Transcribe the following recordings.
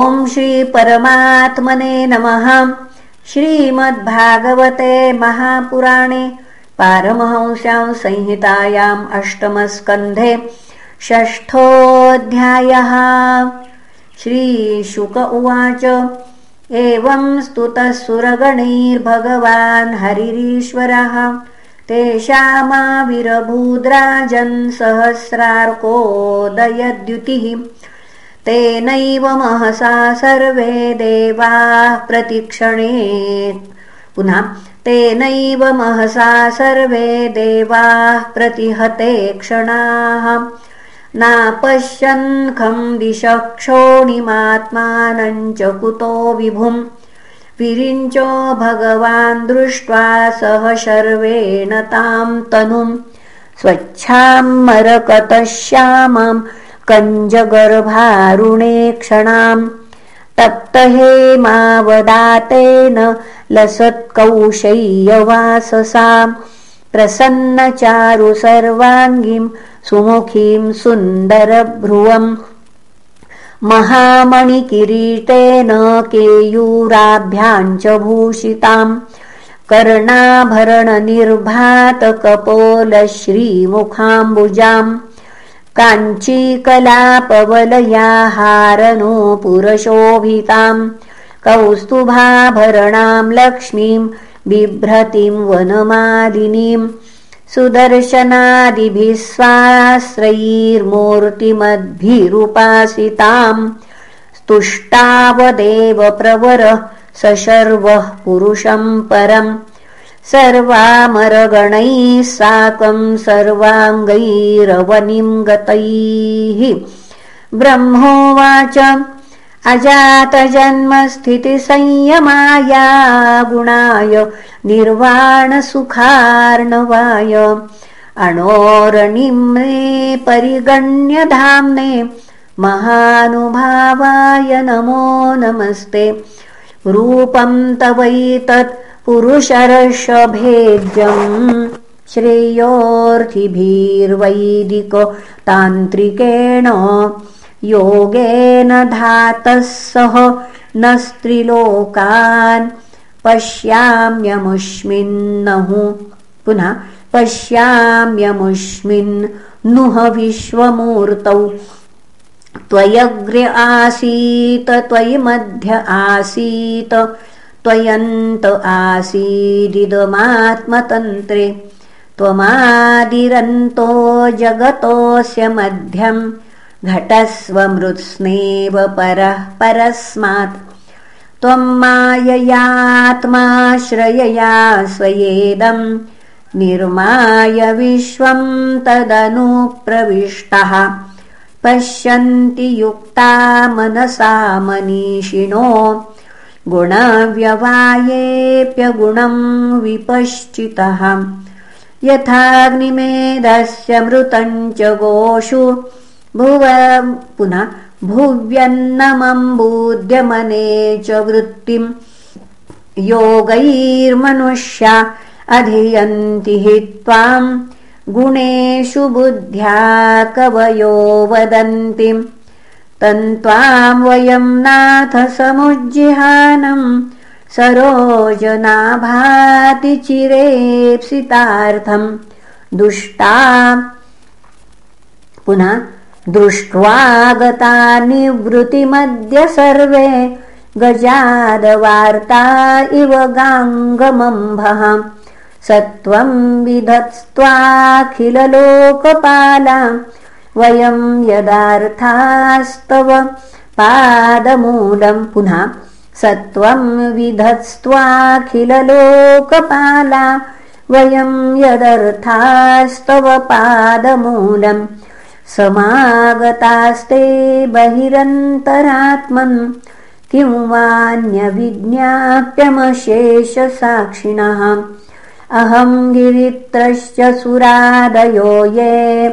ॐ श्रीपरमात्मने नमः। श्रीमद्भागवते महापुराणे पारमहंस्यां संहितायाम् अष्टमस्कन्धे षष्ठोऽध्यायः। श्रीशुक उवाच एवं स्तुतः सुरगणैर्भगवान् हरिरीश्वरः तेषामाविरभूद्राजन् सहस्रार्कोदयद्युतिः तेनैव महसा सर्वे देवाः प्रतिक्षणे। पुनः तेनैव महसा सर्वे देवाः प्रतिहते क्षणाः। नापश्यन् खं च कुतो विभुम् विरिञ्चो भगवान् दृष्ट्वा सह शर्वेण ताम् तनुम् स्वच्छाम् मरकतः श्यामाम् कञ्जगर्भारुणे क्षणाम्। तप्तहेमावदातेन लसत्कौशय्यवाससाम्। प्रसन्नचारु सर्वाङ्गीम् सुमुखीम् सुन्दरभ्रुवम्। महामणिकिरीटेन केयूराभ्याम् च भूषिताम्। कर्णाभरणनिर्भातकपोलश्रीमुखाम्बुजाम् काञ्चीकलापवलयाहारनो पुरशोभिताम् कौस्तुभाभरणाम् लक्ष्मीम् बिभ्रतीम् वनमालिनीम् सुदर्शनादिभिः स्वाश्रयीर्मूर्तिमद्भिरुपासिताम् स्तुष्टावदेव प्रवरः स शर्वः पुरुषम् परम् सर्वामरगणैः साकम् सर्वाङ्गैरवनिम् गतैः ब्रह्मोवाच अजातजन्मस्थितिसंयमाया गुणाय निर्वाणसुखार्णवाय। अणोरणिम्ने परिगण्यधाम्ने महानुभावाय नमो नमस्ते। रूपं तवैतत् पुरुषर्षभेद्यम् श्रेयोर्थिभिर्वैदिको तान्त्रिकेण योगेन धातः सह न स्त्रिलोकान् पश्याम्यमुष्मिन्नहु। पुनः पश्याम्यमुष्मिन् नुह विश्वमूर्तौ। त्वयग्र्य आसीत त्वयि मध्य आसीत त्वयन्त आसीदिदमात्मतन्त्रे त्वमादिरन्तो जगतोऽस्य मध्यम् घटस्वमृत्स्नेव परः परस्मात्। त्वम् माययात्माश्रयया स्वयेदम् निर्माय विश्वम् तदनुप्रविष्टः। पश्यन्ति युक्ता मनसा मनीषिणो गुणव्यवायेऽप्यगुणम् विपश्चितः। यथाग्निमेधस्य मृतम् च गोषु। भुव पुनः भुव्यन्नमम्बूद्यमने च वृत्तिम्। योगैर्मनुष्या अधियन्ति हि त्वाम्। गुणेषु बुद्ध्या कवयो वदन्ति तन्त्वाम् वयम् नाथ समुज्जिहानम् सरोजनाभाति चिरेप्सितार्थम् दुष्टा पुनः दृष्ट्वागता निवृत्तिमद्य सर्वे गजादवार्ता इव गाङ्गमम्भः। सत्वम् विधत्स्त्वाखिलोकपाला वयम् यदार्थास्तव पादमूलम् पुनः सत्वम् विधत्स्त्वाखिलोकपाला वयम् यदर्थास्तव पादमूलम् समागतास्ते बहिरन्तरात्मन्। किं वान्यविज्ञाप्यमशेषसाक्षिणः। अहम् गिरित्रश्च सुरादयो ये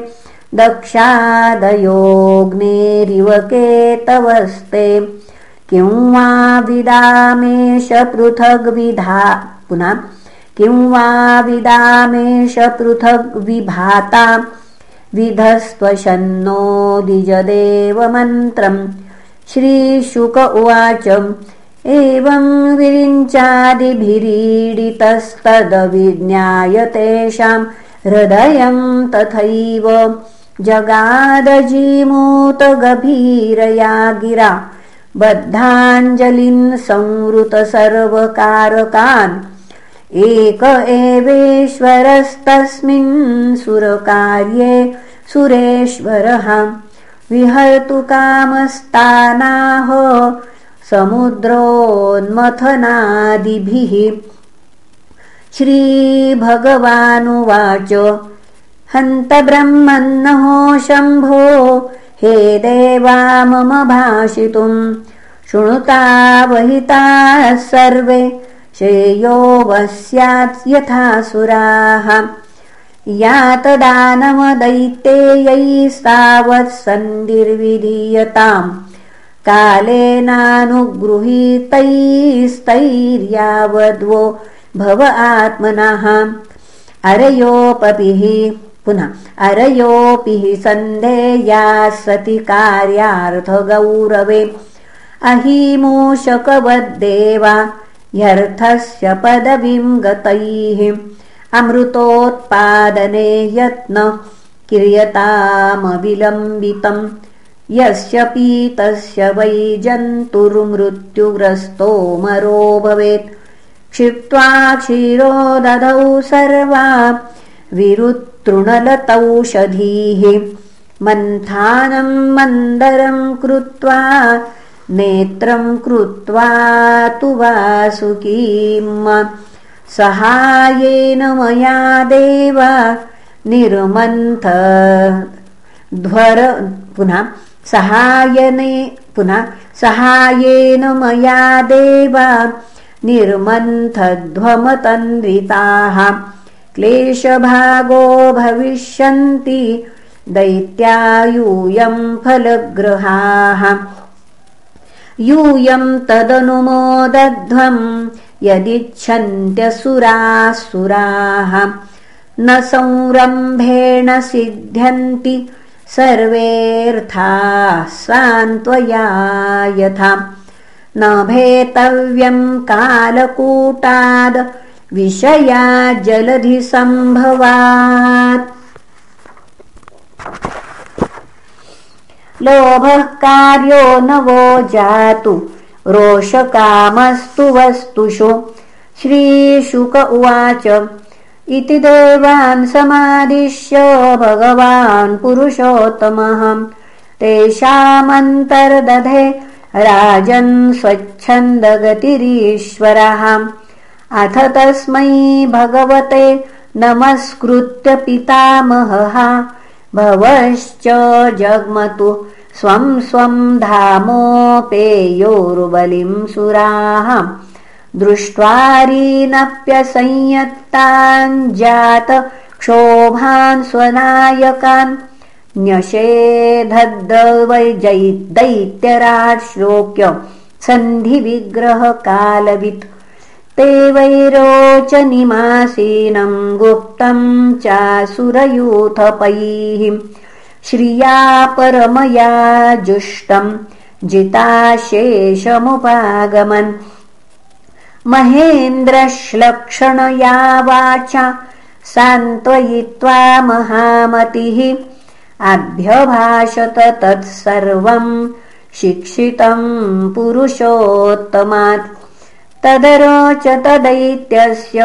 दक्षादयोऽग्नेरिव केतवस्ते। किं वा विदामेष पृथग्विधा पुनः किं वा विदामेष पृथग्विभाता विधस्त्वशन्नो द्विजदेवमन्त्रम् श्रीशुक उवाच एवं विरिञ्चादिभिरीडितस्तदविज्ञाय तेषां हृदयं तथैव जगादजीमूतगभीरया गिरा बद्धाञ्जलिन् संवृत सर्वकारकान् एक एवेश्वरस्तस्मिन् सुरकार्ये सुरेश्वरः। विहर्तु कामस्तानाः समुद्रोन्मथनादिभिः। श्रीभगवानुवाच हन्त ब्रह्मन्नहो शम्भो। हे देवा मम भाषितुम्। शृणुतावहिताः सर्वे। श्रेयो वस्यात् यथासुराः यातदानमदैत्यैस्तावत्सन्धिर्विधीयताम् कालेनानुगृहीतैस्तैर्यावद्वो भव आत्मनः। अरयोपपिः पुनः अरयोऽपि सन्धेया सति कार्यार्थगौरवे। अहिमूषकवद्देवा ह्यर्थस्य पदवीं गतैः। अमृतोत्पादने यत्न क्रियतामविलम्बितम्। यस्य पीतस्य वै जन्तुर्मृत्युग्रस्तो मरो भवेत्। क्षिप्त्वा क्षीरो दधौ सर्वा विरुतृणलतौषधीः मन्थानं मन्दरं कृत्वा नेत्रं कृत्वा तु वासुकीम्। सहायेन मया देव निर्मन्थ। ध्वर पुनः सहायने पुनः सहायेन मया देव निर्मन्थध्वमतन्विताः क्लेशभागो भविष्यन्ति दैत्यायूयं फलग्रहाः। यूयं तदनुमोदध्वम् यदिच्छन्त्यसुरासुराः। न संरम्भेण सिद्ध्यन्ति सर्वेऽर्थाः सान्त्वया यथा। न भेतव्यं कालकूटाद् विषया जलधिसम्भवात् लोभः कार्यो नवो जातु रोषकामस्तु वस्तुषु। श्रीशुक उवाच इति देवान् समादिश्य भगवान् पुरुषोत्तमः। तेषामन्तर्दधे राजन् स्वच्छन्दगतिरीश्वरः अथ तस्मै भगवते नमस्कृत्य पितामहः। भवश्च जग्मतु स्वं स्वं धामोपेयोर्बलिं सुराः। दृष्ट्वारीनप्यसंयत्ताञ्जात क्षोभान् स्वनायकान् दैत्यराश्लोक्य सन्धिविग्रहकालवित् ते वैरोचनिमासीनं गुप्तं चासुरयूथपैः। श्रिया परमया जुष्टं जिताशेषमुपागमन् महेन्द्रश्लक्षणया वाचा सान्त्वयित्वा महामतिः। अभ्यभाषत तत्सर्वं शिक्षितं पुरुषोत्तमात् तदरोचत दैत्यस्य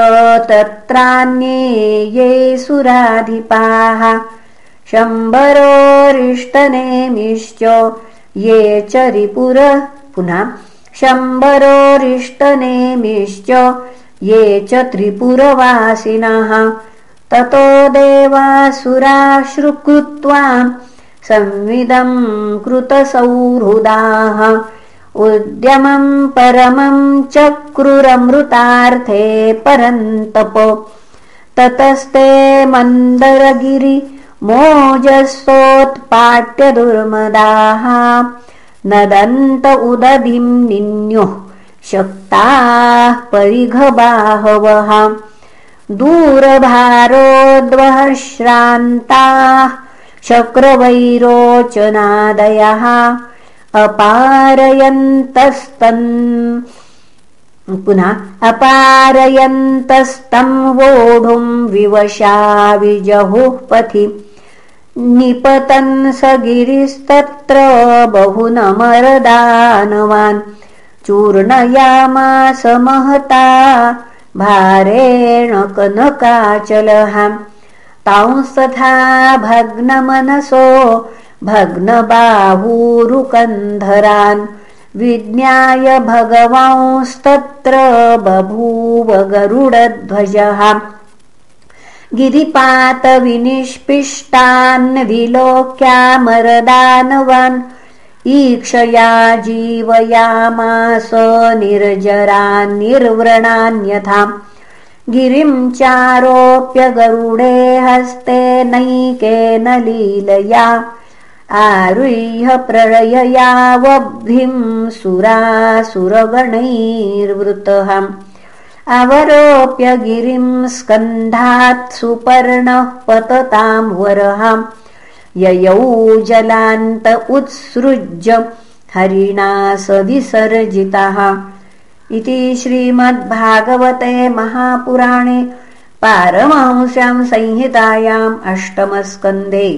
तत्रान्ये ये सुराधिपाः। शम्बरोरिष्टनेमिश्च ये च रिपुर पुनः शम्बरोरिष्टनेमिश्च ये च त्रिपुरवासिनः। ततो देवासुराश्रुकृत्वा संविदं कृतसौहृदाः उद्यमं परमं चक्रुरमृतार्थे परन्तप। ततस्ते मन्दरगिरि मोजसोत्पाट्यदुर्मदाः नदन्त उदधिं निन्युः शक्ताः परिघबाहवः। दूरभारोद्वः श्रान्ताः शक्रवैरोचनादयः अपारयन्तस्तन् पुनः अपारयन्तस्तम् वोढुम् विवशा विजहुः पथि निपतन् स गिरिस्तत्र बहुनमरदानवान्। चूर्णयामास महता भारेण कनकाचलहाम् तांस्तथा भग्नमनसो भग्नबाहूरुकन्धरान् विज्ञाय भगवांस्तत्र बभूव गरुडध्वजः गिरिपातविनिष्पिष्टान् विलोक्यामरदानवान् ईक्षया जीवयामास निर्जरान् गिरिं चारोप्य गरुडे हस्ते नैकेन लीलया आरुह्य प्रलययावब्धिं सुरासुरगणैर्वृतः अवरोप्य गिरिं स्कन्धात् सुपर्णः पततां वरहाम् ययौ जलान्त उत्सृज्य हरिणा स विसर्जितः इति श्रीमद्भागवते महापुराणे पारमहंस्यां संहितायाम् अष्टमस्कन्धे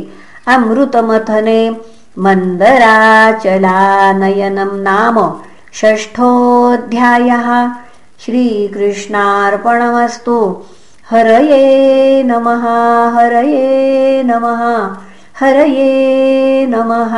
अमृतमथने मन्दराचलानयनं नाम षष्ठोऽध्यायः। श्रीकृष्णार्पणमस्तु। हरये नमः हरये नमः हरये नमः